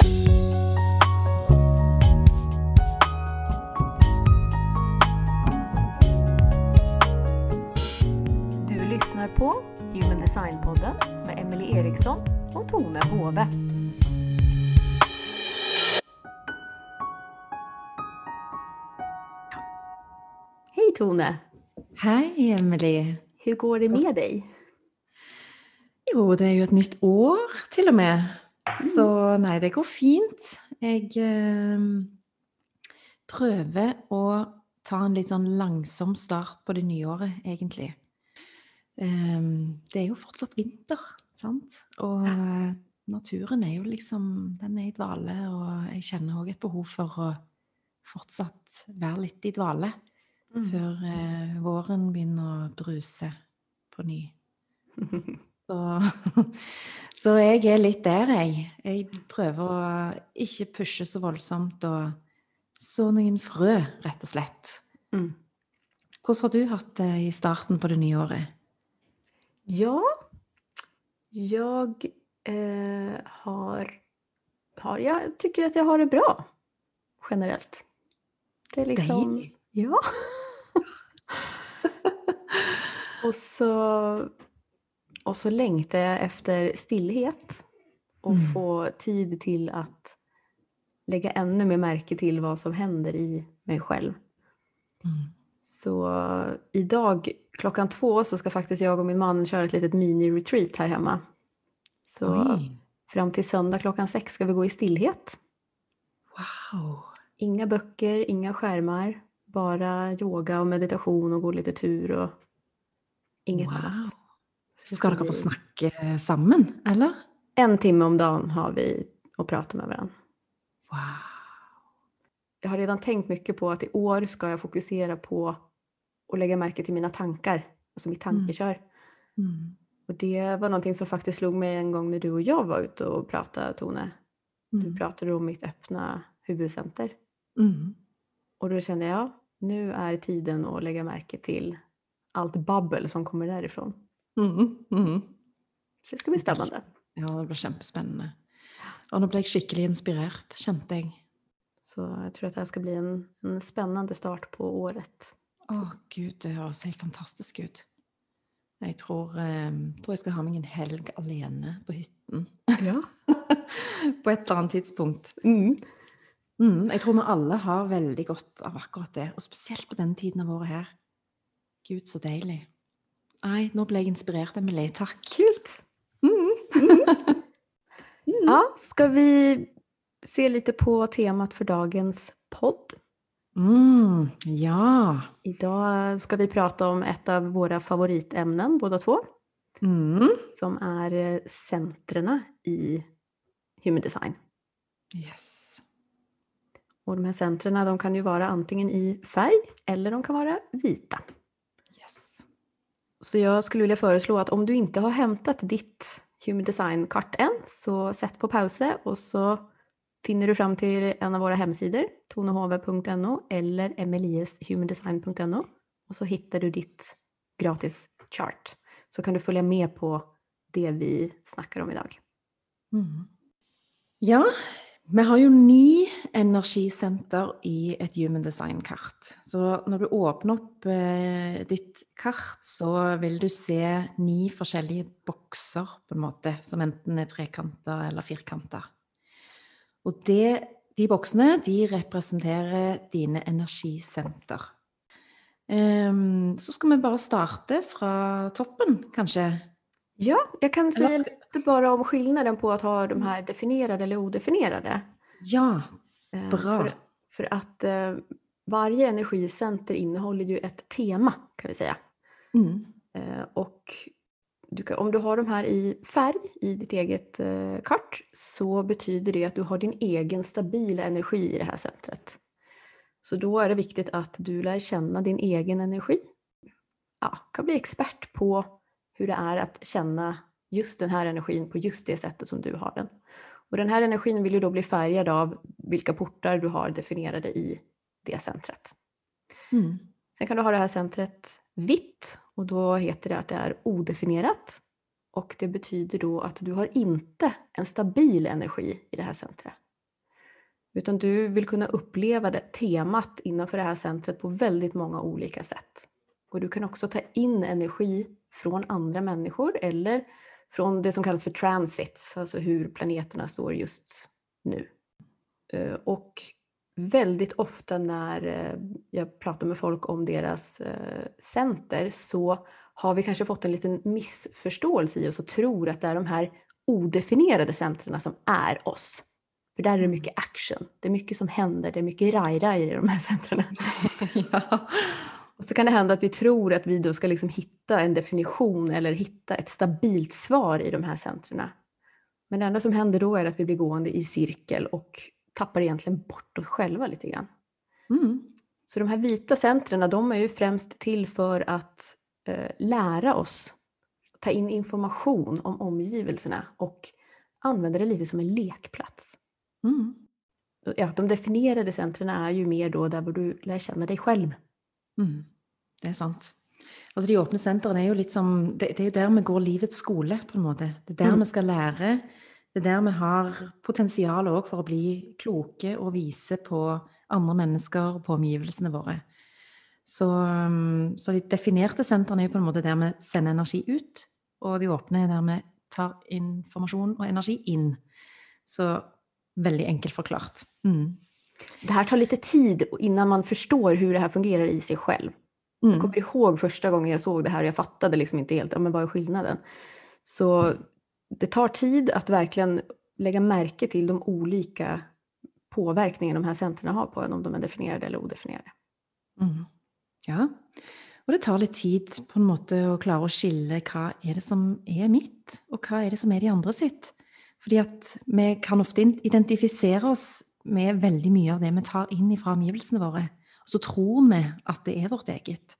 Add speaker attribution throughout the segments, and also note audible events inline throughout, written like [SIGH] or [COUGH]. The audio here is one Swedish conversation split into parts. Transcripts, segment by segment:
Speaker 1: Du lyssnar på Human Design-podden med Emily Eriksson och Tone Hove. Hej Tone!
Speaker 2: Hej Emily.
Speaker 1: Hur går det med dig?
Speaker 2: Jo, det är ju ett nytt år till och med. Så nej, det går fint. Jag eh, prøver å ta en litt sånn langsom start på det nye året, egentlig. Eh, det er jo fortsatt vinter, sant? Og eh, naturen er jo liksom Den er i dvale, og jeg kjenner òg et behov for å fortsatt være litt i dvale før eh, våren begynner å bruse på ny. [LAUGHS] Så, [LAUGHS] så jeg er litt der, jeg. Jeg prøver å ikke pushe så voldsomt og så noen frø, rett og slett.
Speaker 1: Mm.
Speaker 2: Hvordan har du hatt det i starten på det nye året?
Speaker 1: Ja, jag eh, har, har... Jag tycker att jag har det bra generellt. Det är liksom...
Speaker 2: Deilig.
Speaker 1: Ja. [LAUGHS] och, så, och så längtar jag efter stillhet och
Speaker 2: Mm.
Speaker 1: få tid till att lägga ännu mer märke till vad som händer i mig själv.
Speaker 2: Mm.
Speaker 1: Så idag klockan två så ska faktiskt jag och min man köra ett litet mini-retreat här hemma. Så
Speaker 2: Oi!
Speaker 1: fram till söndag klockan sex ska vi gå i stillhet.
Speaker 2: Wow!
Speaker 1: Inga böcker, inga skärmar, bara yoga och meditation och gå lite tur och inget
Speaker 2: wow.
Speaker 1: annat. Så
Speaker 2: Skal dere få snakke sammen, eller?
Speaker 1: En timme om dagen har vi att prata med varandra.
Speaker 2: Wow.
Speaker 1: Jag har redan tänkt mycket på att i år ska jag fokusera på att lägga märke till mina tankar, alltså mitt
Speaker 2: Mm.
Speaker 1: tankekör.
Speaker 2: Mm.
Speaker 1: Och det var någonting som faktiskt slog mig en gång när du och jag var ute och pratade, Tone. Du
Speaker 2: Mm.
Speaker 1: pratade om mitt öppna huvudcenter.
Speaker 2: Mm.
Speaker 1: Och då kände jag, nu är tiden att lägga märke till allt babbel som kommer därifrån.
Speaker 2: Mm. Mm.
Speaker 1: Det ska bli spännande.
Speaker 2: Ja, det blir kjempespennende. Og nå ble jeg skikkelig inspirert, kjente jeg.
Speaker 1: Så jag tror att det här ska bli en, en spännande start på året.
Speaker 2: Å, gud, det høres helt fantastisk ut. Jeg tror, eh, tror jeg skal ha meg en helg alene på hytten.
Speaker 1: Ja. [LAUGHS]
Speaker 2: på et eller annet tidspunkt.
Speaker 1: Mm.
Speaker 2: Mm, jeg tror vi alle har veldig godt av akkurat det, og spesielt på den tiden av året her. Gud, så deilig. Nei, nå ble jeg inspirert, Emilie. Takk.
Speaker 1: Kul!
Speaker 2: Mm. [LAUGHS]
Speaker 1: Ja, ska vi se lite på temat för dagens podd?
Speaker 2: Mm, ja.
Speaker 1: Idag ska vi prata om ett av våra favoritämnen båda två.
Speaker 2: Mm.
Speaker 1: Som är eh, centrerna i Human Design.
Speaker 2: Yes.
Speaker 1: Och de här centrerna de kan ju vara antingen i färg eller de kan vara vita. Så jag skulle vilja föreslå att om du inte har hämtat ditt Human Design-kart än så sätt på pause och så finner du fram till en av våra hemsidor, tonohove.no eller emelieshumandesign.no och så hittar du ditt gratis chart. Så kan du följa med på det vi snackar om idag.
Speaker 2: Mm. Ja, vi har jo ni energisenter i et Human Design-kart. Så når du åpner opp eh, ditt kart, så vil du se ni forskjellige bokser, på en måte, som enten er trekanter eller firkanter. Og det, de boksene, de representerer dine energisenter. Um, ehm, så skal vi bare starte fra toppen, kanskje.
Speaker 1: Ja, jag kan säga
Speaker 2: Eller
Speaker 1: lite bara om skillnaden på att ha de här definierade eller odefinierade.
Speaker 2: Ja,
Speaker 1: Eh,
Speaker 2: Bra.
Speaker 1: För, för att eh, varje energicenter innehåller ju ett tema kan vi säga.
Speaker 2: mm.
Speaker 1: Eh, och du kan, om du har de här i färg i ditt eget kart så betyder det att du har din egen stabila energi i det här centret. Så då är det viktigt att du lär känna din egen energi. Ja, kan bli expert på hur det är att känna just den här energin på just det sättet som du har den. Och den här energin vill ju då bli färgad av vilka portar du har definierade i det centret.
Speaker 2: Mm.
Speaker 1: Sen kan du ha det här centret vitt och då heter det att det är odefinierat. Och det betyder då att du har inte en stabil energi i det här centret. Utan du vill kunna uppleva det temat innanför det här centret på väldigt många olika sätt. Och du kan också ta in energi från andra människor eller från det som kallas för transits, alltså hur planeterna står just nu. Eh, och väldigt ofta när eh, jag pratar med folk om deras eh, center så har vi kanske fått en liten missförståelse i oss och tror att det är de här odefinierade centren som är oss. För där är det
Speaker 2: Mm.
Speaker 1: mycket action, det är mycket som händer, det är mycket raj-raj i de här centren. [LAUGHS]
Speaker 2: ja.
Speaker 1: Och så kan det hända att vi tror att vi då ska liksom hitta en definition eller hitta ett stabilt svar i de här centren. Men det enda som händer då är att vi blir gående i cirkel och tappar egentligen bort oss själva lite grann.
Speaker 2: Mm.
Speaker 1: Så de här vita centren, de är ju främst till för att eh, lära oss, ta in information om omgivelserna och använda det lite som en lekplats.
Speaker 2: Mm.
Speaker 1: Ja, de definierade centren är ju mer då där du lär känna dig själv.
Speaker 2: Mm. Det er sant. Altså De åpne sentrene er jo litt som det, det er jo der vi går livets skole, på en måte. Det er der
Speaker 1: Mm.
Speaker 2: vi skal lære. Det er der vi har potensial òg for å bli kloke og vise på andre mennesker og på omgivelsene våre. Så, um, så de definerte sentrene er jo på en måte der vi sender energi ut, og de åpne er der vi tar informasjon og energi inn. Så veldig enkelt forklart. Mm.
Speaker 1: Det här tar lite tid innan man förstår hur det här fungerar i sig själv. Jag
Speaker 2: Mm.
Speaker 1: kommer ihåg första gången jag såg det här och jag fattade liksom inte helt, ja, men vad är skillnaden? Så det tar tid att verkligen lägga märke till de olika påverkningar de här centren har på en, om de är definierade eller odefinierade.
Speaker 2: Mhm. Ja, og det tar litt tid på en måte å klare å skille hva er det som er mitt, og hva er det som er de andre sitt. Fordi at vi kan ofte in- identifisere oss med veldig mye av det vi tar inn fra omgivelsene våre. Og så tror vi at det er vårt eget.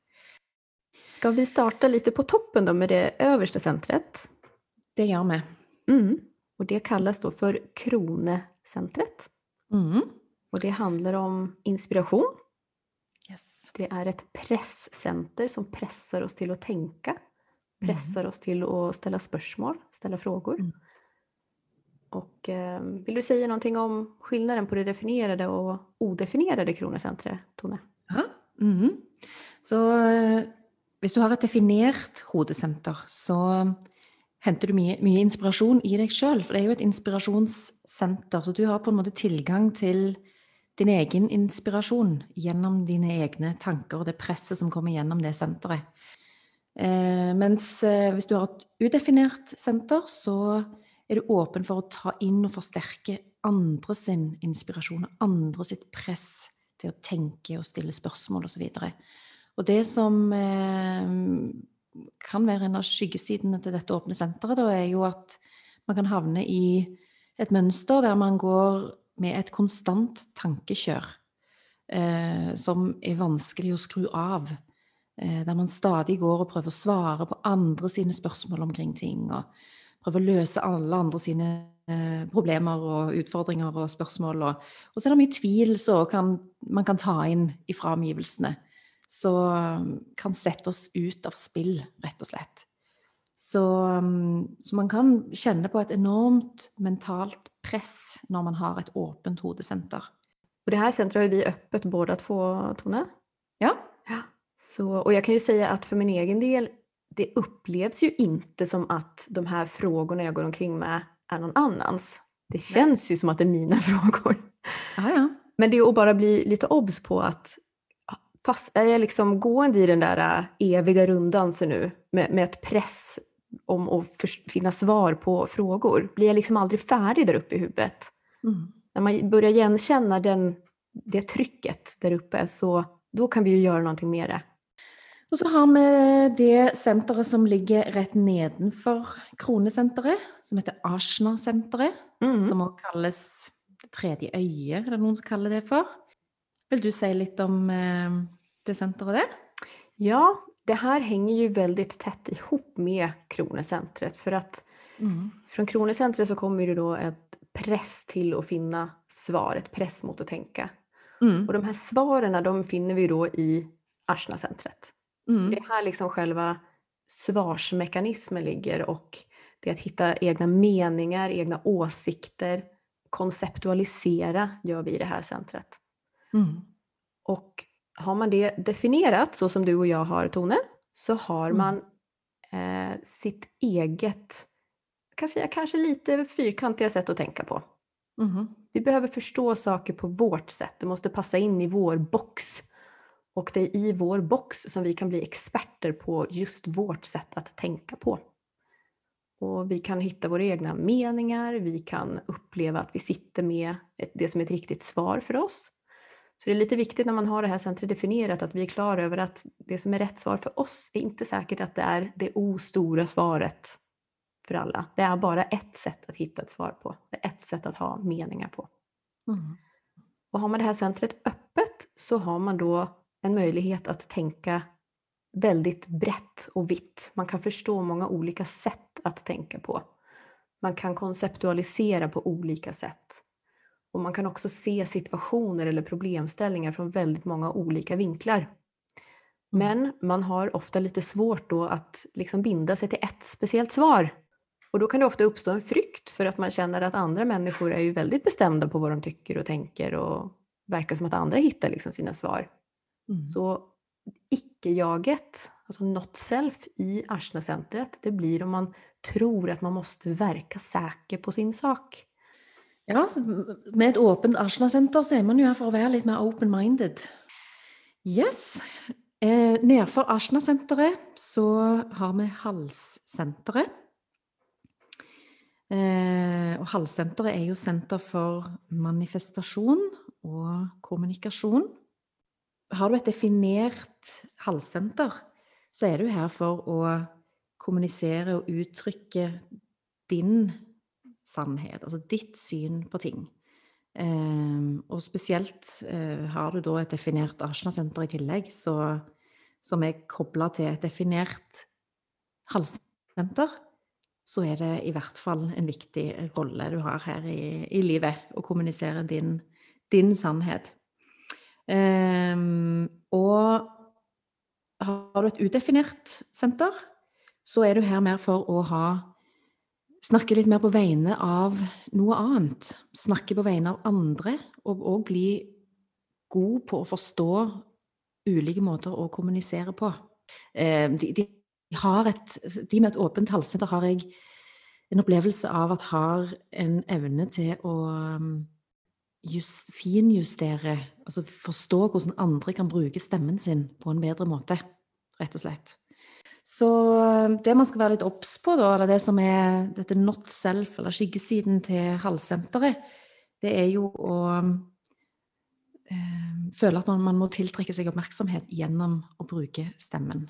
Speaker 1: Ska vi starta lite på toppen då med det översta centret?
Speaker 2: Det gjør vi.
Speaker 1: Mm. Och det kallas då för kronecentret.
Speaker 2: Mhm.
Speaker 1: Och det handlar om inspiration.
Speaker 2: Yes.
Speaker 1: Det är ett presscenter som pressar oss till att tänka. Pressar oss till att ställa spörsmål, ställa frågor. Och eh, vill du säga någonting om skillnaden på det definierade och odefinierade kronocentret, Tone?
Speaker 2: Ja. Mm. Så eh, hvis du har et definert hodesenter, så eh, henter du mye, mye inspirasjon i deg sjøl. For det er jo et inspirasjonssenter, så du har på en måte tilgang til din egen inspirasjon gjennom dine egne tanker og det presset som kommer gjennom det senteret. Eh, mens eh, hvis du har et udefinert senter, så er du åpen for å ta inn og forsterke andre sin inspirasjon og andre sitt press til å tenke og stille spørsmål osv. Og det som eh, kan være en av skyggesidene til dette åpne senteret, da, er jo at man kan havne i et mønster der man går med et konstant tankekjør eh, som er vanskelig å skru av. Eh, der man stadig går og prøver å svare på andre sine spørsmål omkring ting. og prøver å løse alle andre sine eh, problemer og utfordringer og spørsmål. Og, og så er det mye tvil som man kan ta inn ifra omgivelsene. Som kan sette oss ut av spill, rett og slett. Så, mm, så man kan kjenne på et enormt mentalt press når man har et åpent hodesenter.
Speaker 1: Och det här centret har vi öppet båda två, Tone.
Speaker 2: Ja.
Speaker 1: Ja. Så, och jag kan ju säga att för min egen del, det upplevs ju inte som att de här frågorna jag går omkring med är någon annans. Det känns ju som att det är mina [LAUGHS] frågor.
Speaker 2: Ja, ja.
Speaker 1: Men det är att bara bli lite obs på att fast är jag liksom gående i den där äh, eviga runddansen nu med, med ett press om att förs- finna svar på frågor, blir jag liksom aldrig färdig där uppe i huvudet?
Speaker 2: Mm.
Speaker 1: När man börjar igenkänna den, det trycket där uppe så då kan vi ju göra någonting med det.
Speaker 2: Og så har vi det senteret som ligger rett nedenfor kronesenteret, som heter Ashna-senteret.
Speaker 1: Mm.
Speaker 2: Som også kalles det tredje øyet, er det noen som kaller det for. Vil du si litt om eh, det senteret der?
Speaker 1: Ja, det här hänger ju väldigt tätt ihop med kronocentret för att
Speaker 2: Mm.
Speaker 1: från kronocentret så kommer det då ett press till att finna svar, ett press mot att tänka.
Speaker 2: Mm.
Speaker 1: Och de här svaren de finner vi då i Ashna-centret. Så
Speaker 2: Mm.
Speaker 1: det är här liksom själva svarsmekanismen ligger och det är att hitta egna meningar, egna åsikter, konceptualisera gör vi i det här centret.
Speaker 2: Mm.
Speaker 1: Och har man det definierat så som du och jag har Tone, så har
Speaker 2: Mm.
Speaker 1: man eh, sitt eget kan säga kanske lite fyrkantiga sätt att tänka på.
Speaker 2: Mhm.
Speaker 1: Vi behöver förstå saker på vårt sätt. Det måste passa in i vår box. Och det är i vår box som vi kan bli experter på just vårt sätt att tänka på. Och vi kan hitta våra egna meningar, vi kan uppleva att vi sitter med ett, det som är ett riktigt svar för oss. Så det är lite viktigt när man har det här centret definierat att vi är klara över att det som är rätt svar för oss är inte säkert att det är det ostora svaret för alla. Det är bara ett sätt att hitta ett svar på. Det är ett sätt att ha meningar på.
Speaker 2: Mhm.
Speaker 1: Och har man det här centret öppet så har man då en möjlighet att tänka väldigt brett och vitt. Man kan förstå många olika sätt att tänka på. Man kan konceptualisera på olika sätt. Och man kan också se situationer eller problemställningar från väldigt många olika vinklar. Men man har ofta lite svårt då att liksom binda sig till ett speciellt svar. Och då kan det ofta uppstå en frykt för att man känner att andra människor är ju väldigt bestämda på vad de tycker och tänker och verkar som att andra hittar liksom sina svar.
Speaker 2: Mm.
Speaker 1: Så icke-jaget, alltså not self i Arsna-centret, det blir om man tror att man måste verka säker på sin sak.
Speaker 2: Ja, med et åpent Arsena-senter så er man jo her for å være litt mer open-minded. Yes. Eh, nedfor Arsena-senteret så har vi Halssenteret. Eh, og Halssenteret er jo senter for manifestasjon og kommunikasjon. Har du et definert halssenter, så er du her for å kommunisere og uttrykke din sannhet, altså ditt syn på ting. Eh, og spesielt eh, har du da et definert Arsena-senter i tillegg, så, som er kobla til et definert halssenter, så er det i hvert fall en viktig rolle du har her i, i livet, å kommunisere din, din sannhet. Eh, og har du et udefinert senter, så er du her mer for å ha Snakke litt mer på vegne av noe annet. Snakke på vegne av andre, og òg bli god på å forstå ulike måter å kommunisere på. Ehm, de, de, har et, de med et åpent halssenter har jeg en opplevelse av at har en evne til å just, finjustere, altså forstå hvordan andre kan bruke stemmen sin på en bedre måte, rett og slett. Så eh, det man skal være litt obs på, da, eller det som er dette not self, eller skyggesiden til halssenteret, det er jo å eh, føle at man, man, må tiltrekke seg oppmerksomhet gjennom å bruke stemmen.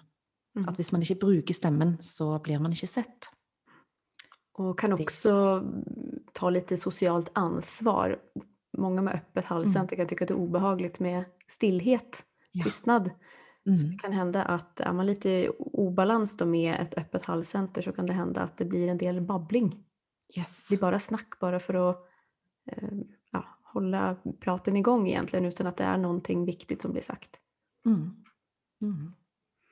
Speaker 1: Mm.
Speaker 2: At hvis man ikke bruker stemmen, så blir man ikke sett.
Speaker 1: Och kan också ta lite socialt ansvar. Många med öppet halscenter kan tycka att det är obehagligt med stillhet,
Speaker 2: Ja.
Speaker 1: tystnad. Så
Speaker 2: Mm.
Speaker 1: det kan hända att är man lite i obalans då med ett öppet halscenter så kan det hända att det blir en del babbling.
Speaker 2: Yes.
Speaker 1: Det blir bara snack bara för att eh, ja, hålla praten igång egentligen utan att det är någonting viktigt som blir sagt.
Speaker 2: Mm. Mm.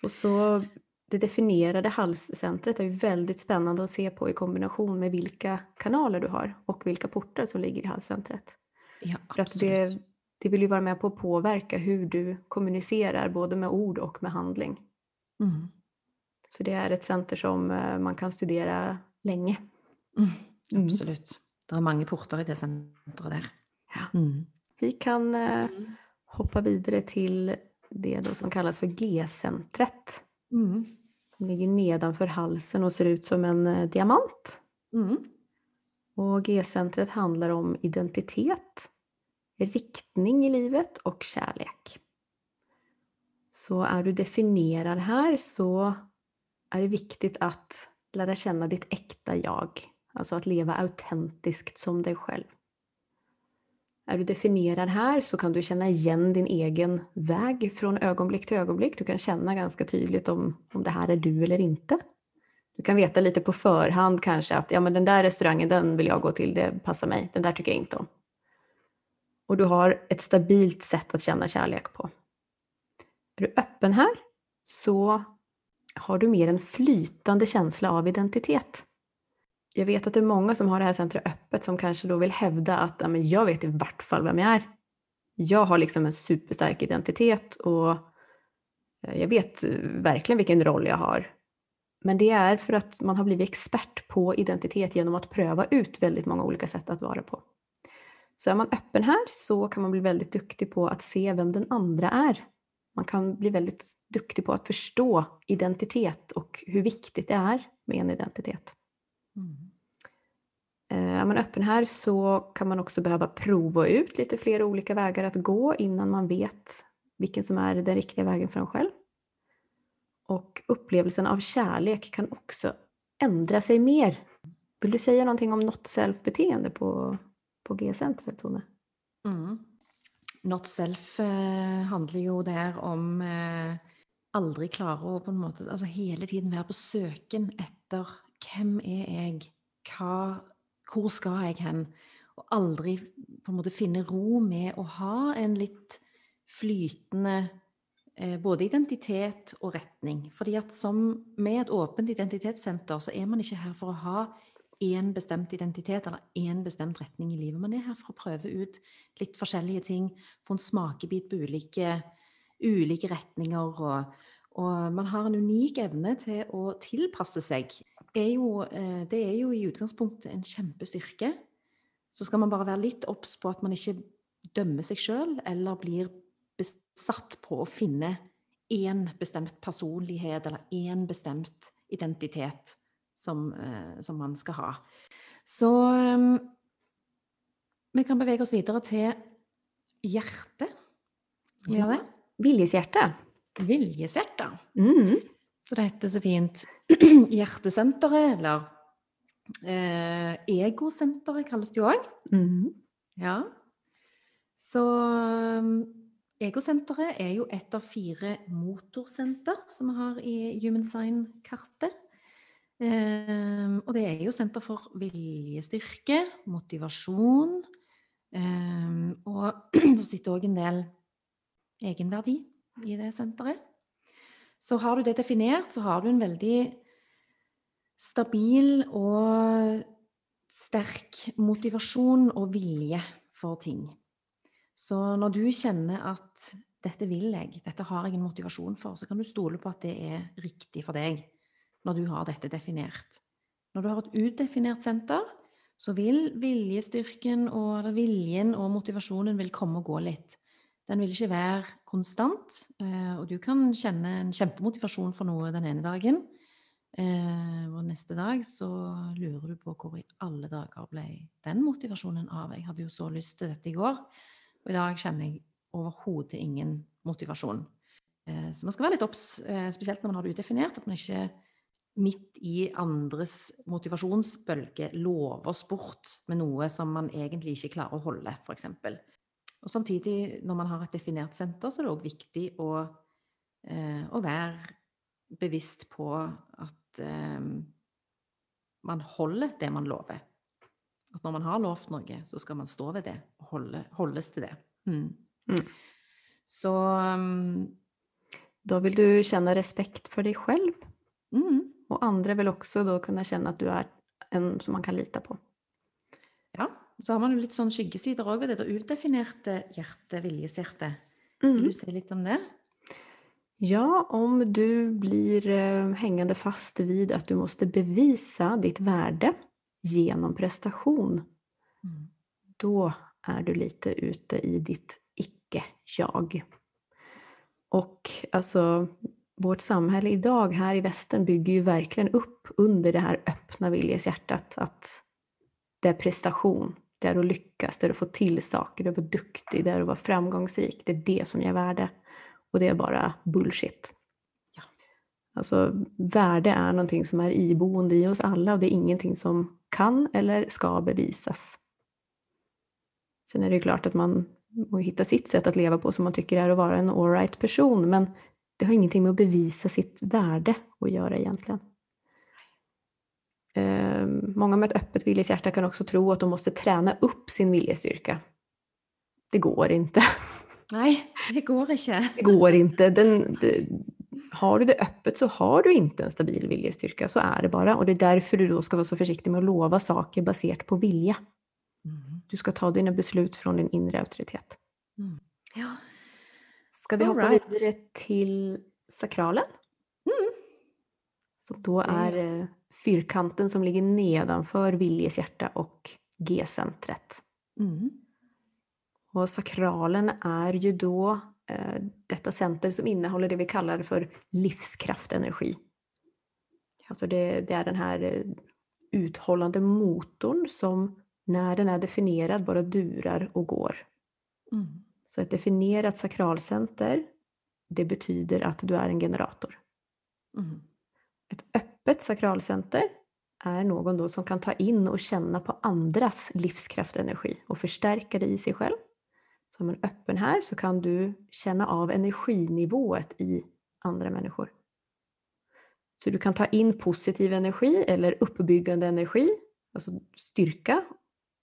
Speaker 1: Och så det definierade halscentret är ju väldigt spännande att se på i kombination med vilka kanaler du har och vilka portar som ligger i halscentret.
Speaker 2: Ja,
Speaker 1: För att det, det vill ju vara med på att påverka hur du kommunicerar både med ord och med handling.
Speaker 2: Mm.
Speaker 1: Så det är ett center som eh, man kan studera länge.
Speaker 2: Mm.
Speaker 1: Mm.
Speaker 2: Absolutt. Det er mange porter i det senteret der.
Speaker 1: Ja.
Speaker 2: Mm.
Speaker 1: Vi kan eh, hoppa vidare till det då som kallas för G-centret.
Speaker 2: Mm.
Speaker 1: Som ligger nedanför halsen och ser ut som en eh, diamant.
Speaker 2: Mm.
Speaker 1: Och G-centret handlar om identitet, riktning i livet och kärlek. Så är du definierad här så är det viktigt att lära känna ditt äkta jag. Alltså att leva autentiskt som dig själv. Är du definierad här så kan du känna igen din egen väg från ögonblick till ögonblick. Du kan känna ganska tydligt om, om det här är du eller inte. Du kan veta lite på förhand kanske att ja, men den där restaurangen den vill jag gå till, det passar mig, den där tycker jag inte om. Och du har ett stabilt sätt att känna kärlek på. Är du öppen här så har du mer en flytande känsla av identitet. Jag vet att det är många som har det här centret öppet som kanske då vill hävda att ja, men jag vet i vart fall vem jag är. Jag har liksom en superstark identitet och eh, jag vet eh, verkligen vilken roll jag har. Men det är för att man har blivit expert på identitet genom att pröva ut väldigt många olika sätt att vara på. Så är man öppen här så kan man bli väldigt duktig på att se vem den andra är. Man kan bli väldigt duktig på att förstå identitet och hur viktigt det är med en identitet. Mm. Eh, är man öppen här så kan man också behöva prova ut lite fler olika vägar att gå innan man vet vilken som är den riktiga vägen för en själv. Och upplevelsen av kärlek kan också ändra sig mer. Vill du säga någonting om not self-beteende på, på G-centret, Tone?
Speaker 2: Mm. Not self eh, handlar ju där om eh, aldrig klara å på något måte alltså hela tiden vara på söken efter vem är jag? hva, hvor jag? jeg hen? Och aldrig på något måte ro med att ha en lite flytande Eh, både identitet og retning. Fordi at som med et åpent identitetssenter så er man ikke her for å ha én bestemt identitet eller én bestemt retning i livet. Man er her for å prøve ut litt forskjellige ting, få en smakebit på ulike, ulike retninger. Og, og, man har en unik evne til å tilpasse seg. Er jo, eh, det er jo i utgangspunktet en kjempestyrke. Så skal man bare være litt obs på at man ikke dømmer seg sjøl eller blir besatt på å finne én bestemt personlighet eller én bestemt identitet som, eh, som man skal ha. Så um, vi kan bevege oss videre til hjertet. Skal vi gjøre det?
Speaker 1: Mm.
Speaker 2: Så det heter så fint [CLEARS THROAT] Hjertesenteret, eller eh, Egosenteret kalles det jo òg.
Speaker 1: Mm.
Speaker 2: Ja. Så um, Egosenteret er jo ett av fire motorsenter som vi har i Human Sign-kartet. Um, ehm, og det er jo senter for viljestyrke, motivasjon. Um, og [CLEARS THROAT] det sitter òg en del egenverdi i det senteret. Så har du det definert, så har du en veldig stabil og sterk motivasjon og vilje for ting. Så når du kjenner at dette vil jeg, dette har jeg en motivasjon for, så kan du stole på at det er riktig for deg når du har dette definert. Når du har et utdefinert senter, så vil viljestyrken og, eller viljen og motivasjonen vil komme og gå litt. Den vil ikke være konstant, Och og du kan kjenne en kjempemotivasjon for noe den ene dagen. Eh, og neste dag så lurer du på hvor i alle dager ble den motivasjonen av. Jeg hadde jo så lyst til dette i går, och idag känner jag överhuvudtaget ingen motivation. Eh, så man ska vara lite obs, eh, speciellt när man har det udefinert, att man inte mitt i andres motivasjonsbølge lover sport med något som man egentligen inte klarar att hålla, för exempel. Och samtidigt, när man har ett definierat center, så är det också viktigt att eh, å, være bevisst på att eh, man håller det man lovar. At når man har lovt noe, så skal man stå ved det og holde, holdes til det. Mm. Mm. Så um,
Speaker 1: Da vil du kjenne respekt for deg selv?
Speaker 2: Mm.
Speaker 1: Och andra vill också då kunna känna att du är en som man kan lita på.
Speaker 2: Ja, så har man jo litt sånn skyggesider òg ved det udefinerte hjertet, viljeshjertet.
Speaker 1: Mm.
Speaker 2: Vil du si litt om det?
Speaker 1: Ja, om du blir eh, hängande fast vid att du måste bevisa ditt värde genom prestation,
Speaker 2: mm.
Speaker 1: då är du lite ute i ditt icke-jag. Och alltså, vårt samhälle idag här i västern bygger ju verkligen upp under det här öppna viljeshjärtat. Att det är prestation, det är att lyckas, det är att få till saker, det är att vara duktig, det är att vara framgångsrik. Det är det som ger värde. Och det är bara bullshit.
Speaker 2: Ja.
Speaker 1: Alltså värde är någonting som är iboende i oss alla och det är ingenting som kan eller ska bevisas. Sen är det klart att man må hitta sitt sätt att leva på som man tycker är att vara en alright person men det har ingenting med att bevisa sitt värde att göra egentligen. Eh, många med ett öppet viljeshjärta kan också tro att de måste träna upp sin viljestyrka. Det går inte.
Speaker 2: Nej, det går inte.
Speaker 1: Det går inte. Den, har du det öppet så har du inte en stabil viljestyrka, så är det bara. Och det är därför du då ska vara så försiktig med att lova saker baserat på vilja.
Speaker 2: Mm.
Speaker 1: Du ska ta dina beslut från din inre auktoritet.
Speaker 2: Mm. Ja,
Speaker 1: Ska vi All hoppa right. vidare till sakralen?
Speaker 2: Mm.
Speaker 1: Som då
Speaker 2: Det
Speaker 1: är
Speaker 2: gör
Speaker 1: eh, fyrkanten som ligger nedanför Viljes hjärta och G-centret.
Speaker 2: Mm.
Speaker 1: Och sakralen är ju då detta center som innehåller det vi kallar för livskraftenergi. Alltså det, det är den här eh, uthållande motorn som när den är definierad bara durar och går.
Speaker 2: Mm.
Speaker 1: Så ett definierat sakralcenter, det betyder att du är en generator.
Speaker 2: Mm.
Speaker 1: Ett öppet sakralcenter är någon då som kan ta in och känna på andras livskraftenergi och förstärka det i sig själv. Som en öppen här så kan du känna av energinivået i andra människor. Så du kan ta in positiv energi eller uppbyggande energi, alltså styrka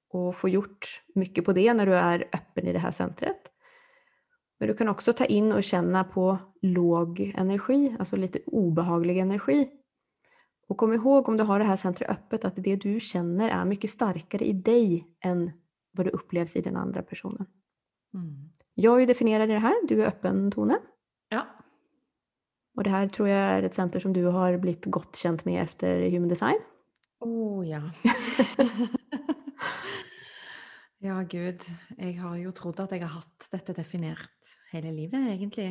Speaker 1: och få gjort mycket på det när du är öppen i det här centret. Men du kan också ta in och känna på låg energi, alltså lite obehaglig energi. Och kom ihåg om du har det här centret öppet att det du känner är mycket starkare i dig än vad det upplevs i den andra personen.
Speaker 2: Mm.
Speaker 1: Jag är ju definierad i det här, du är öppen Tone.
Speaker 2: Ja.
Speaker 1: Och det här tror jag är ett center som du har blivit gott känt med efter Human Design.
Speaker 2: Å ja. [LAUGHS] ja, gud. Jeg har jo trodd at jeg har hatt dette definert hele livet, egentlig.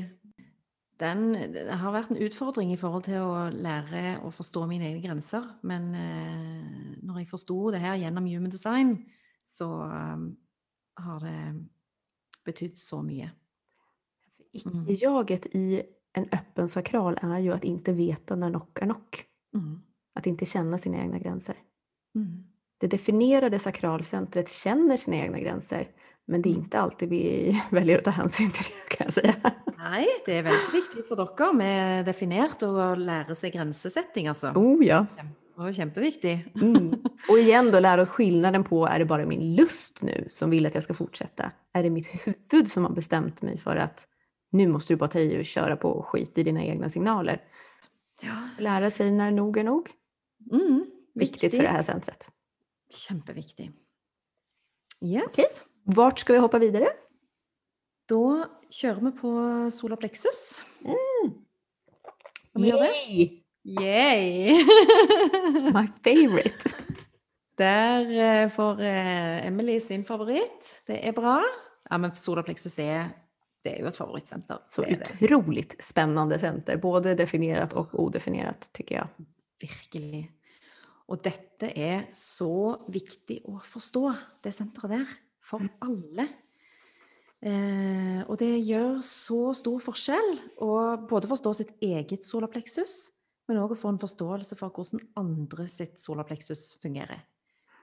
Speaker 2: Den, det har vært en utfordring i forhold til å lære å forstå mine egne grenser. Men eh, når jeg forsto det her gjennom Human Design, så eh, har det betydd så mye. Mm.
Speaker 1: Icke-jaget i en öppen sakral är ju att inte veta när knock är knock.
Speaker 2: Mm.
Speaker 1: Att inte känna sina egna gränser.
Speaker 2: Mm.
Speaker 1: Det definierade sakralcentret känner sina egna gränser men det är
Speaker 2: Mm.
Speaker 1: inte alltid vi [LAUGHS] väljer att ta hänsyn till det kan jag säga.
Speaker 2: Nei, det er veldig så viktig for dere med definert og å lære seg grensesetting, altså.
Speaker 1: Oh ja.
Speaker 2: Og kjempeviktig.
Speaker 1: Mm. [LAUGHS] Och igen då lära oss skillnaden på är det bara min lust nu som vill att jag ska fortsätta? Är det mitt huvud som har bestämt mig för att nu måste du bara ta i och köra på och skit i dina egna signaler?
Speaker 2: Ja.
Speaker 1: Lära sig när nog är nog.
Speaker 2: Mm,
Speaker 1: Viktigt för det här centret.
Speaker 2: Kjempeviktig. Yes.
Speaker 1: Okej. Vart ska vi hoppa vidare?
Speaker 2: Da kjører vi på solar plexus. Skal vi gjøre det?
Speaker 1: Yay!
Speaker 2: Yay! [LAUGHS]
Speaker 1: My favorite!
Speaker 2: Der eh, får eh, Emily sin favoritt. Det er bra. Ja, men solar plexus er, det er jo et favorittsenter.
Speaker 1: Så
Speaker 2: er det.
Speaker 1: otroligt spännande center, både definierat och odefinierat tycker jag.
Speaker 2: Virkelig. Og dette er så viktig å forstå, det senteret der, for alle. Eh, og det gjør så stor forskjell å både forstå sitt eget solarplexus, men òg å få en forståelse for hvordan andre sitt solarplexus fungerer.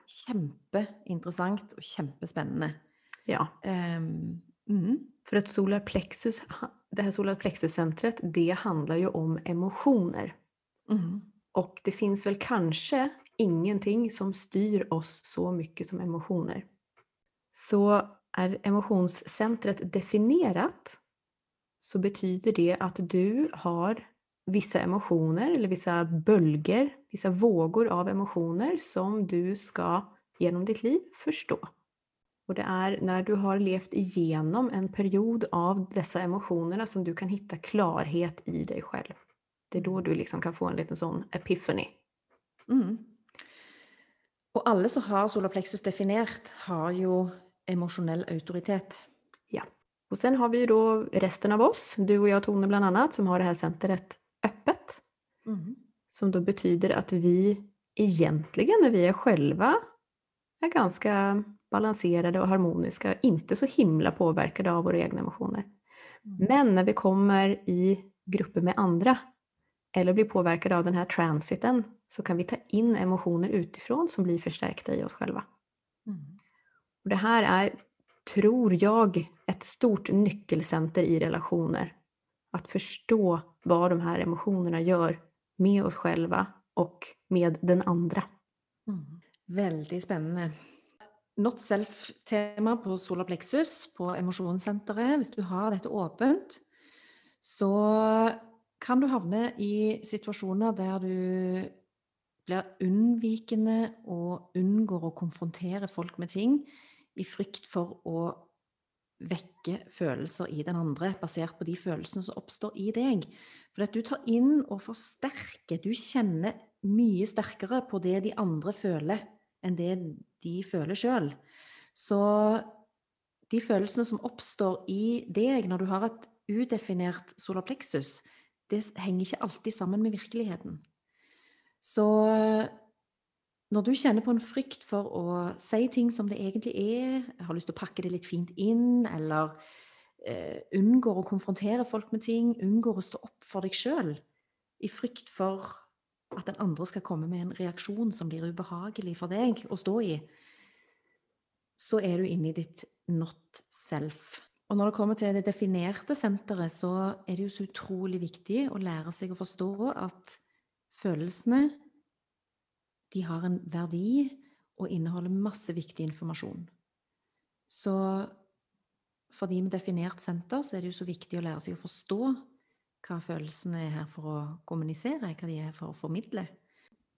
Speaker 2: Kjempeinteressant og kjempespennende.
Speaker 1: Ja,
Speaker 2: Ehm, mm,
Speaker 1: för att solar plexus, [LAUGHS] det här solar plexus-centret, det handlar ju om emotioner.
Speaker 2: mm,
Speaker 1: Och det finns väl kanske ingenting som styr oss så mycket som emotioner. Så är emotionscentret definierat så betyder det att du har vissa emotioner eller vissa bölger, vissa vågor av emotioner som du ska genom ditt liv förstå. Och det är när du har levt igenom en period av dessa emotionerna som du kan hitta klarhet i dig själv. Det är då du liksom kan få en liten sån epiphany.
Speaker 2: mm. Og alle som har solarplexus definert, har jo emosjonell autoritet.
Speaker 1: Och sen har vi ju då resten av oss, du och jag Tone bland annat, som har det här centret.
Speaker 2: Mm.
Speaker 1: Som då betyder att vi egentligen när vi är själva är ganska balanserade och harmoniska, inte så himla påverkade av våra egna emotioner.
Speaker 2: Mm.
Speaker 1: Men när vi kommer i grupper med andra eller blir påverkade av den här transiten så kan vi ta in emotioner utifrån som blir förstärkta i oss själva.
Speaker 2: Mm.
Speaker 1: Och det här är, tror jag, ett stort nyckelcenter i relationer. Att förstå vad de här emotionerna gör med oss själva och med den andra.
Speaker 2: Mm. Väldigt spännande. Not self-tema på Solarplexus på emosjonssenteret. Hvis du har dette åpent, så kan du havne i situasjoner der du blir unnvikende og unngår å konfrontere folk med ting i frykt for å vekke følelser i den andre, basert på de følelsene som oppstår i deg. For at du tar inn og forsterker. Du kjenner mye sterkere på det de andre føler, enn det de føler sjøl. Så de følelsene som oppstår i deg når du har et udefinert solarplexus, det henger ikke alltid sammen med virkeligheten. Så når du kjenner på en frykt for å si ting som det egentlig er, har lyst til å pakke det litt fint inn, eller eh, unngår å konfrontere folk med ting, unngår å stå opp for deg sjøl, i frykt for at den andre skal komme med en reaksjon som blir ubehagelig for deg å stå i, så er du inne i ditt not self. Og når det kommer til det definerte senteret, så er det jo så utrolig viktig å lære seg å forstå at følelsene de har en verdi og inneholder masse viktig informasjon. Så for de med definert senter så er det jo så viktig å lære seg å forstå hva følelsene er her for å kommunisere, hva de er for å formidle.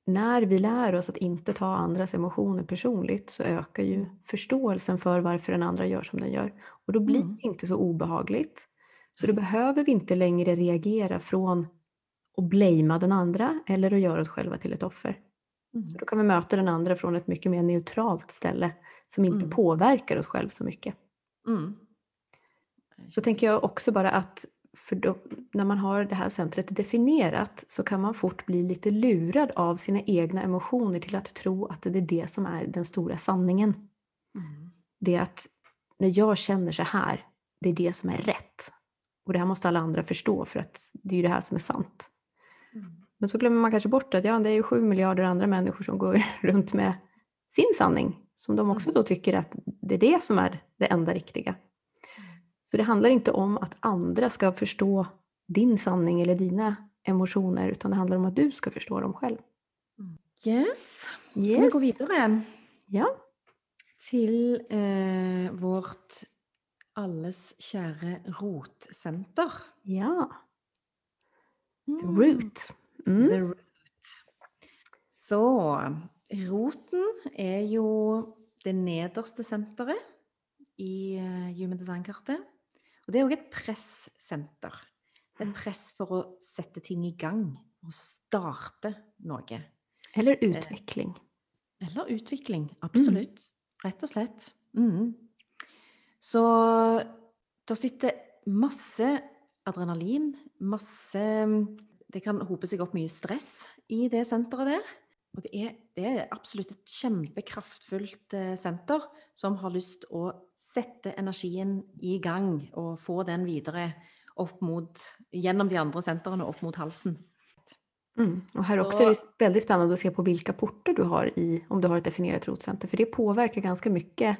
Speaker 1: När vi lär oss att inte ta andras emotioner personligt så ökar ju förståelsen för varför den andra gör som den gör. Och då blir
Speaker 2: Mm.
Speaker 1: det inte så obehagligt. Så då behöver vi inte längre reagera från att blamea den andra eller att göra oss själva till ett offer.
Speaker 2: Mm.
Speaker 1: Så då kan vi möta den andra från ett mycket mer neutralt ställe som inte
Speaker 2: Mm.
Speaker 1: påverkar oss själva så mycket.
Speaker 2: Mm.
Speaker 1: Så tänker jag också bara att då, när man har det här centret definierat så kan man fort bli lite lurad av sina egna emotioner till att tro att det är det som är den stora sanningen.
Speaker 2: Mm.
Speaker 1: Det är att när jag känner så här, det är det som är rätt. Och det här måste alla andra förstå för att det är ju det här som är sant.
Speaker 2: Mm.
Speaker 1: Men så glömmer man kanske bort att ja, det är ju sju miljarder andra människor som går [LAUGHS] runt med sin sanning. Som de också
Speaker 2: Mm.
Speaker 1: då tycker att det är det som är det enda riktiga. Så det handlar inte om att andra ska förstå din sanning eller dina emotioner utan det handlar om att du ska förstå dem själv.
Speaker 2: Yes. Skal vi gå videre
Speaker 1: Ja,
Speaker 2: til eh, vårt alles kjære rotsenter?
Speaker 1: ja. The
Speaker 2: Mm.
Speaker 1: root. Mm.
Speaker 2: The root. Så roten er jo det nederste senteret i uh, Human Design-kartet. Og det er òg et pressenter. Er et press for å sette ting i gang. Og starte noe.
Speaker 1: Eller utveckling.
Speaker 2: Eller utvikling. Absolutt. Rett og slett. Mm. Så der sitter masse adrenalin, masse Det kan hope seg opp mye stress i det senteret der. Og det er, det er absolutt et kjempekraftfullt eh, senter som har lyst å sette energien i gang og få den videre opp mot, gjennom de andre sentrene opp mot halsen.
Speaker 1: Mm. Och här också är det väldigt spännande att se på vilka portar du har i, om du har ett definierat rotcenter. För det påverkar ganska mycket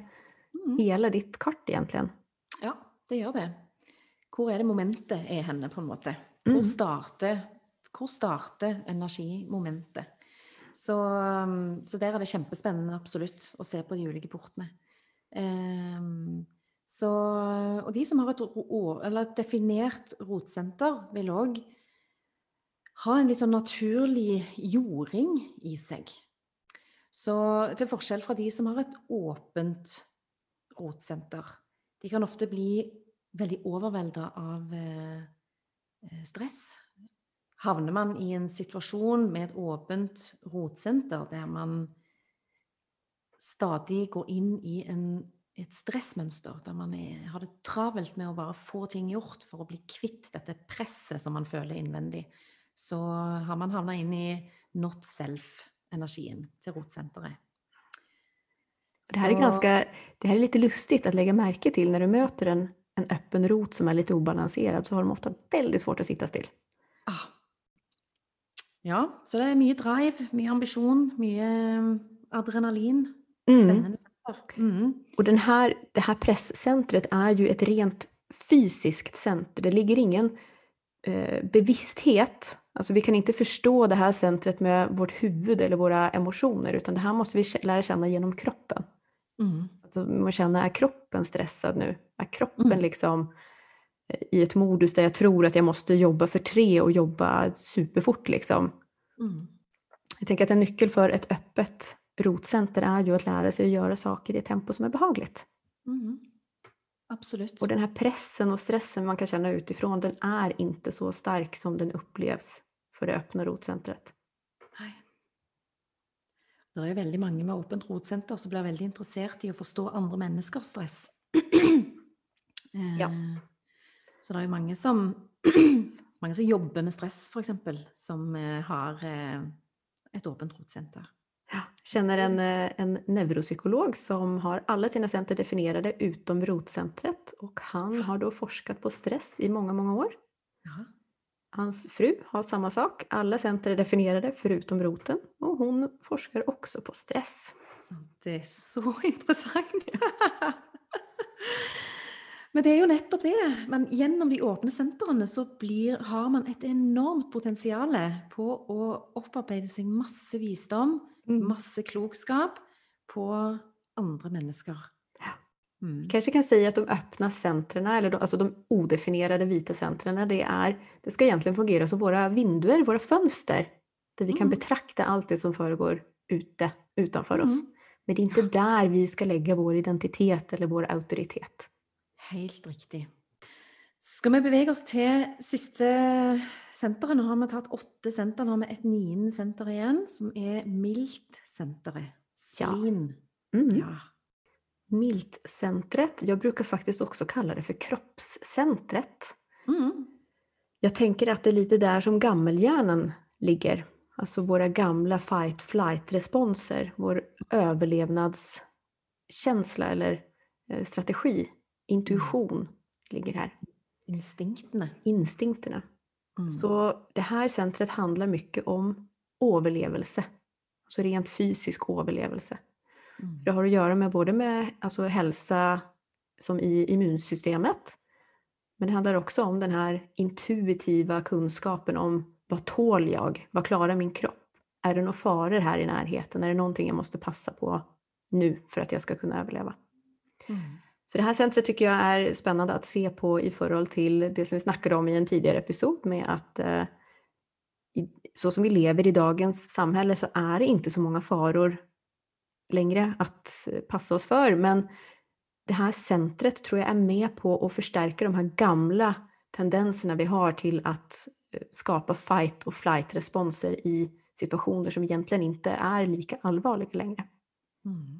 Speaker 2: Mm.
Speaker 1: hela ditt kart egentligen.
Speaker 2: Ja, det gjør det. Hvor er det momentet er henne, på en måte?
Speaker 1: Mm.
Speaker 2: Hvor starter, hvor starter energimomentet? Så, ehm, så der er det kjempespennende, absolutt, å se på de ulike portene. Um, så, og de som har et, ro- eller et definert rotsenter, vil òg ha en litt sånn naturlig jording i seg. Så til forskjell fra de som har et åpent rotsenter. De kan ofte bli veldig overvelda av eh, stress. Havner man i en situasjon med et åpent rotsenter der man stadig går inn i en, et stressmønster, der man er, har det travelt med å bare få ting gjort for å bli kvitt dette presset som man føler innvendig, så har man havna inn i not self-energien til rotsenteret.
Speaker 1: Det här, är ganska, det här är lite lustigt att lägga märke till när du möter en, en öppen rot som är lite obalanserad så har de ofta väldigt svårt att sitta still.
Speaker 2: Ja, så det er mye drive, mye ambisjon, mye eh, adrenalin.
Speaker 1: Mm.
Speaker 2: Senter. Mm.
Speaker 1: Och den här, det här presscentret är ju ett rent fysiskt center. Det ligger ingen eh, bevissthet. Alltså vi kan inte förstå det här centret med vårt huvud eller våra emotioner utan det här måste vi lära känna genom kroppen.
Speaker 2: Mm.
Speaker 1: Alltså man känner, är kroppen stressad nu? Är kroppen
Speaker 2: Mm.
Speaker 1: liksom i ett modus där jag tror att jag måste jobba för tre och jobba superfort liksom?
Speaker 2: Mm.
Speaker 1: Jag tänker att en nyckel för ett öppet rotcenter är ju att lära sig att göra saker i ett tempo som är behagligt.
Speaker 2: Mm. Absolut.
Speaker 1: Och den här pressen och stressen man kan känna utifrån, den är inte så stark som den upplevs för det öppna rotcentret.
Speaker 2: Nej. Det är väldigt många med öppet rotcenter som blir väldigt intresserade i att förstå andra människors stress. [CLEARS THROAT]
Speaker 1: Ja.
Speaker 2: Så det är många som, [CLEARS THROAT] många som jobbar med stress för exempel, som eh, har eh, ett öppet rotcenter.
Speaker 1: Ja, känner en, eh, en neuropsykolog som har alla sina center definierade utom rotcentret och han har då forskat på stress i många, många år.
Speaker 2: Ja.
Speaker 1: Hans fru har samma sak, alla center är definierade förutom roten och hon forskar också på stress.
Speaker 2: Det är så [LAUGHS] intressant. [LAUGHS] [LAUGHS] Men det är ju nettopp det. Men genom de öppna centrene så blir, har man ett enormt potential på att upparbeta sig masse visdom,
Speaker 1: Mm.
Speaker 2: masse klokskap på andra människor. Mm.
Speaker 1: Kanske kan säga att de öppna centren, eller de, alltså de odefinierade vita centren, det, är, det ska egentligen fungera som våra vinduer, våra fönster. Där vi kan
Speaker 2: Mm.
Speaker 1: betrakta allt det som föregår ute, utanför oss.
Speaker 2: Mm.
Speaker 1: Men det är inte där vi ska lägga vår identitet eller vår auktoritet.
Speaker 2: Helt riktigt. Ska vi bevege oss till sista centret? Nu har vi tagit åtta center, nu har vi ett nionde center igen som är milt-centret.
Speaker 1: Ja.
Speaker 2: Spleen.
Speaker 1: Mm.
Speaker 2: Ja.
Speaker 1: Miltcentret, jag brukar faktiskt också kalla det för kroppscentret.
Speaker 2: Mm.
Speaker 1: Jag tänker att det är lite där som gammelhjärnan ligger. Alltså våra gamla fight-flight-responser, vår överlevnadskänsla eller eh, strategi, intuition ligger här.
Speaker 2: Instinkterna.
Speaker 1: Instinkterna.
Speaker 2: Mm.
Speaker 1: Så det här centret handlar mycket om överlevelse. Alltså rent fysisk överlevelse.
Speaker 2: Mm.
Speaker 1: Det har att göra med både med alltså hälsa som i immunsystemet. Men det handlar också om den här intuitiva kunskapen om vad tål jag? Vad klarar min kropp? Är det några faror här i närheten? Är det någonting jag måste passa på nu för att jag ska kunna överleva?
Speaker 2: Mm.
Speaker 1: Så det här centret tycker jag är spännande att se på i förhållande till det som vi snackade om i en tidigare episod med att eh, i, så som vi lever i dagens samhälle så är det inte så många faror längre att eh, passa oss för. Men det här centret tror jag är med på att förstärka de här gamla tendenserna vi har till att eh, skapa fight och flight responser i situationer som egentligen inte är lika allvarliga längre.
Speaker 2: Mm.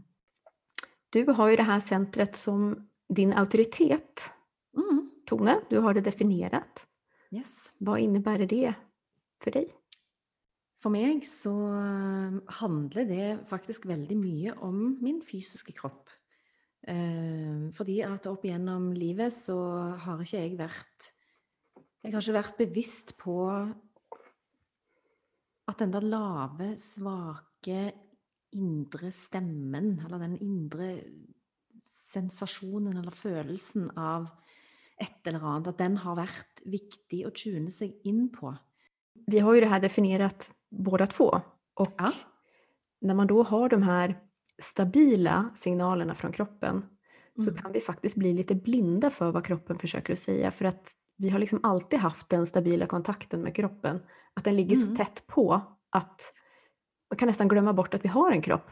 Speaker 1: Du har ju det här centret som din auktoritet,
Speaker 2: Mm.
Speaker 1: Tone. Du har det definierat.
Speaker 2: Yes.
Speaker 1: Vad innebär det för dig?
Speaker 2: For meg så eh, handler det faktisk veldig mye om min fysiske kropp. Eh, fordi at opp igjennom livet så har ikke jeg vært Jeg har ikke vært bevisst på at den der lave, svake, indre stemmen, eller den indre sensasjonen eller følelsen av et eller annet, at den har vært viktig å tune seg inn på.
Speaker 1: Vi har ju det här definierat båda två. Och
Speaker 2: Ja.
Speaker 1: när man då har de här stabila signalerna från kroppen så
Speaker 2: Mm.
Speaker 1: kan vi faktiskt bli lite blinda för vad kroppen försöker att säga. För att vi har liksom alltid haft den stabila kontakten med kroppen. Att den ligger så
Speaker 2: Mm.
Speaker 1: tätt på att man kan nästan glömma bort att vi har en kropp.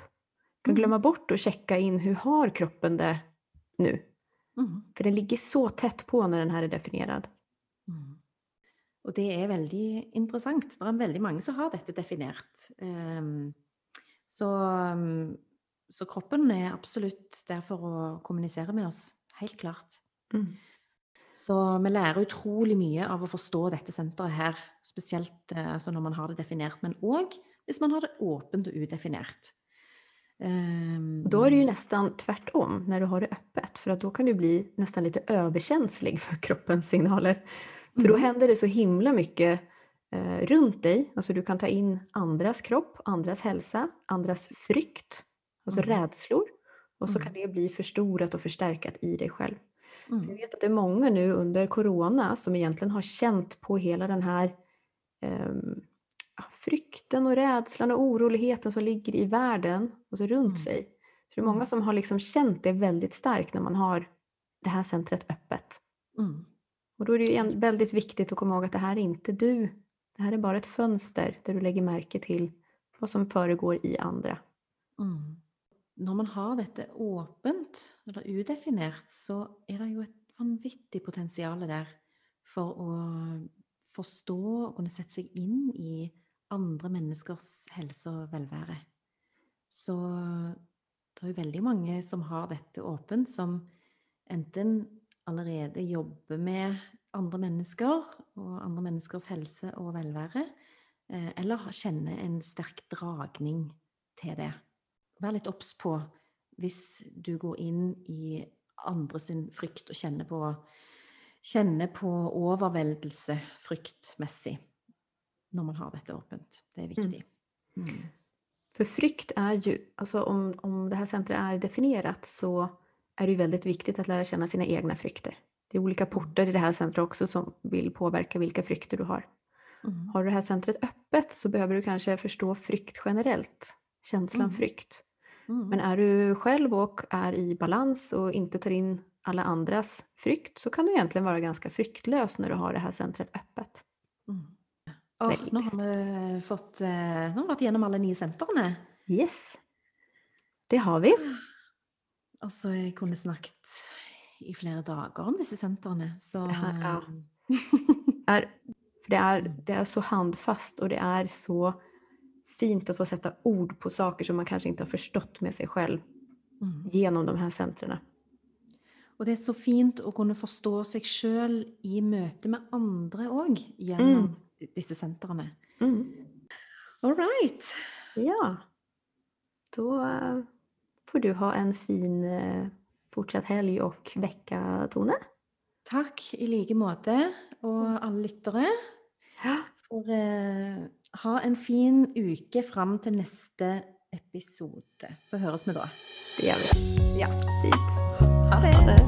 Speaker 1: kan
Speaker 2: Mm.
Speaker 1: glömma bort att checka in hur har kroppen det nu.
Speaker 2: Mm.
Speaker 1: För den ligger så tätt på när den här är definierad.
Speaker 2: Mm. Og det er veldig interessant. Det er veldig mange som har dette definert. Ehm, så, um, så kroppen er absolutt der for å kommunisere med oss. Helt klart.
Speaker 1: Mm.
Speaker 2: Så vi lærer utrolig mye av å forstå dette senteret her. Spesielt eh, altså når man har det definert, men òg hvis man har det åpent og udefinert. Ehm,
Speaker 1: Och då är det ju nästan tvärtom när du har det öppet. För att då kan du bli nästan lite överkänslig för kroppens signaler. För då
Speaker 2: Mm.
Speaker 1: händer det så himla mycket eh, runt dig. Alltså du kan ta in andras kropp, andras hälsa, andras frykt, alltså
Speaker 2: Mm.
Speaker 1: rädslor. Och så
Speaker 2: Mm.
Speaker 1: kan det bli förstorat och förstärkat i dig själv. Så jag
Speaker 2: mm.
Speaker 1: vet att det är många nu under corona som egentligen har känt på hela den här ehm, ja, frykten och rädslan och oroligheten som ligger i världen, alltså runt
Speaker 2: Mm.
Speaker 1: sig. Så det är många
Speaker 2: Mm.
Speaker 1: som har liksom känt det väldigt starkt när man har det här centret öppet.
Speaker 2: Mm.
Speaker 1: Och då är det ju väldigt viktigt att komma ihåg att det här är inte du. Det här är bara ett fönster där du lägger märke till vad som föregår i andra.
Speaker 2: Mm. når man har dette åpent eller udefinert, så er det jo et vanvittig potensial der for å forstå og kunne sette seg inn i andre menneskers helse og velvære. Så det er jo veldig mange som har dette åpent, som enten allerede jobber med andre mennesker og andre menneskers helse og velvære, eh, eller kjenner en sterk dragning til det. Vær litt obs på hvis du går inn i andre sin frykt og kjenner på, kjenner på overveldelse fryktmessig når man har dette åpent. Det är viktigt. Mm. Mm.
Speaker 1: För frykt är ju, alltså om, om det här centret är definierat så är det ju väldigt viktigt att lära känna sina egna frykter. Det är olika portar i det här centret också som vill påverka vilka frykter du har. Mm. Har du det här centret öppet så behöver du kanske förstå frykt generellt, känslan mm. frykt. Mm. Men är du själv och är i balans och inte tar in alla andras frykt så kan du egentligen vara ganska fryktlös när du har det här centret öppet.
Speaker 2: Mm. Oh, nå har vi fått eh, Nå har vi vært gjennom alle ni sentrene.
Speaker 1: Yes. Det har vi.
Speaker 2: Altså, jeg kunne snakket i flere dager om disse sentrene, så
Speaker 1: det, här, ja. är, [LAUGHS] det, är, det är så handfast och det är så fint att få sätta ord på saker som man kanske inte har förstått med sig själv mm. genom de här centrene.
Speaker 2: Och det är så fint att kunna förstå sig själv i möte med andra också genom mm disse sentrene. Mm. All right.
Speaker 1: Ja. Då eh, får du ha en fin eh, fortsatt helg och vecka, Tone.
Speaker 2: Tack i like måte. Och alla lyttere får eh, ha en fin uke fram till nästa episode. Så hörs vi då.
Speaker 1: Det gör vi.
Speaker 2: Ja, fint.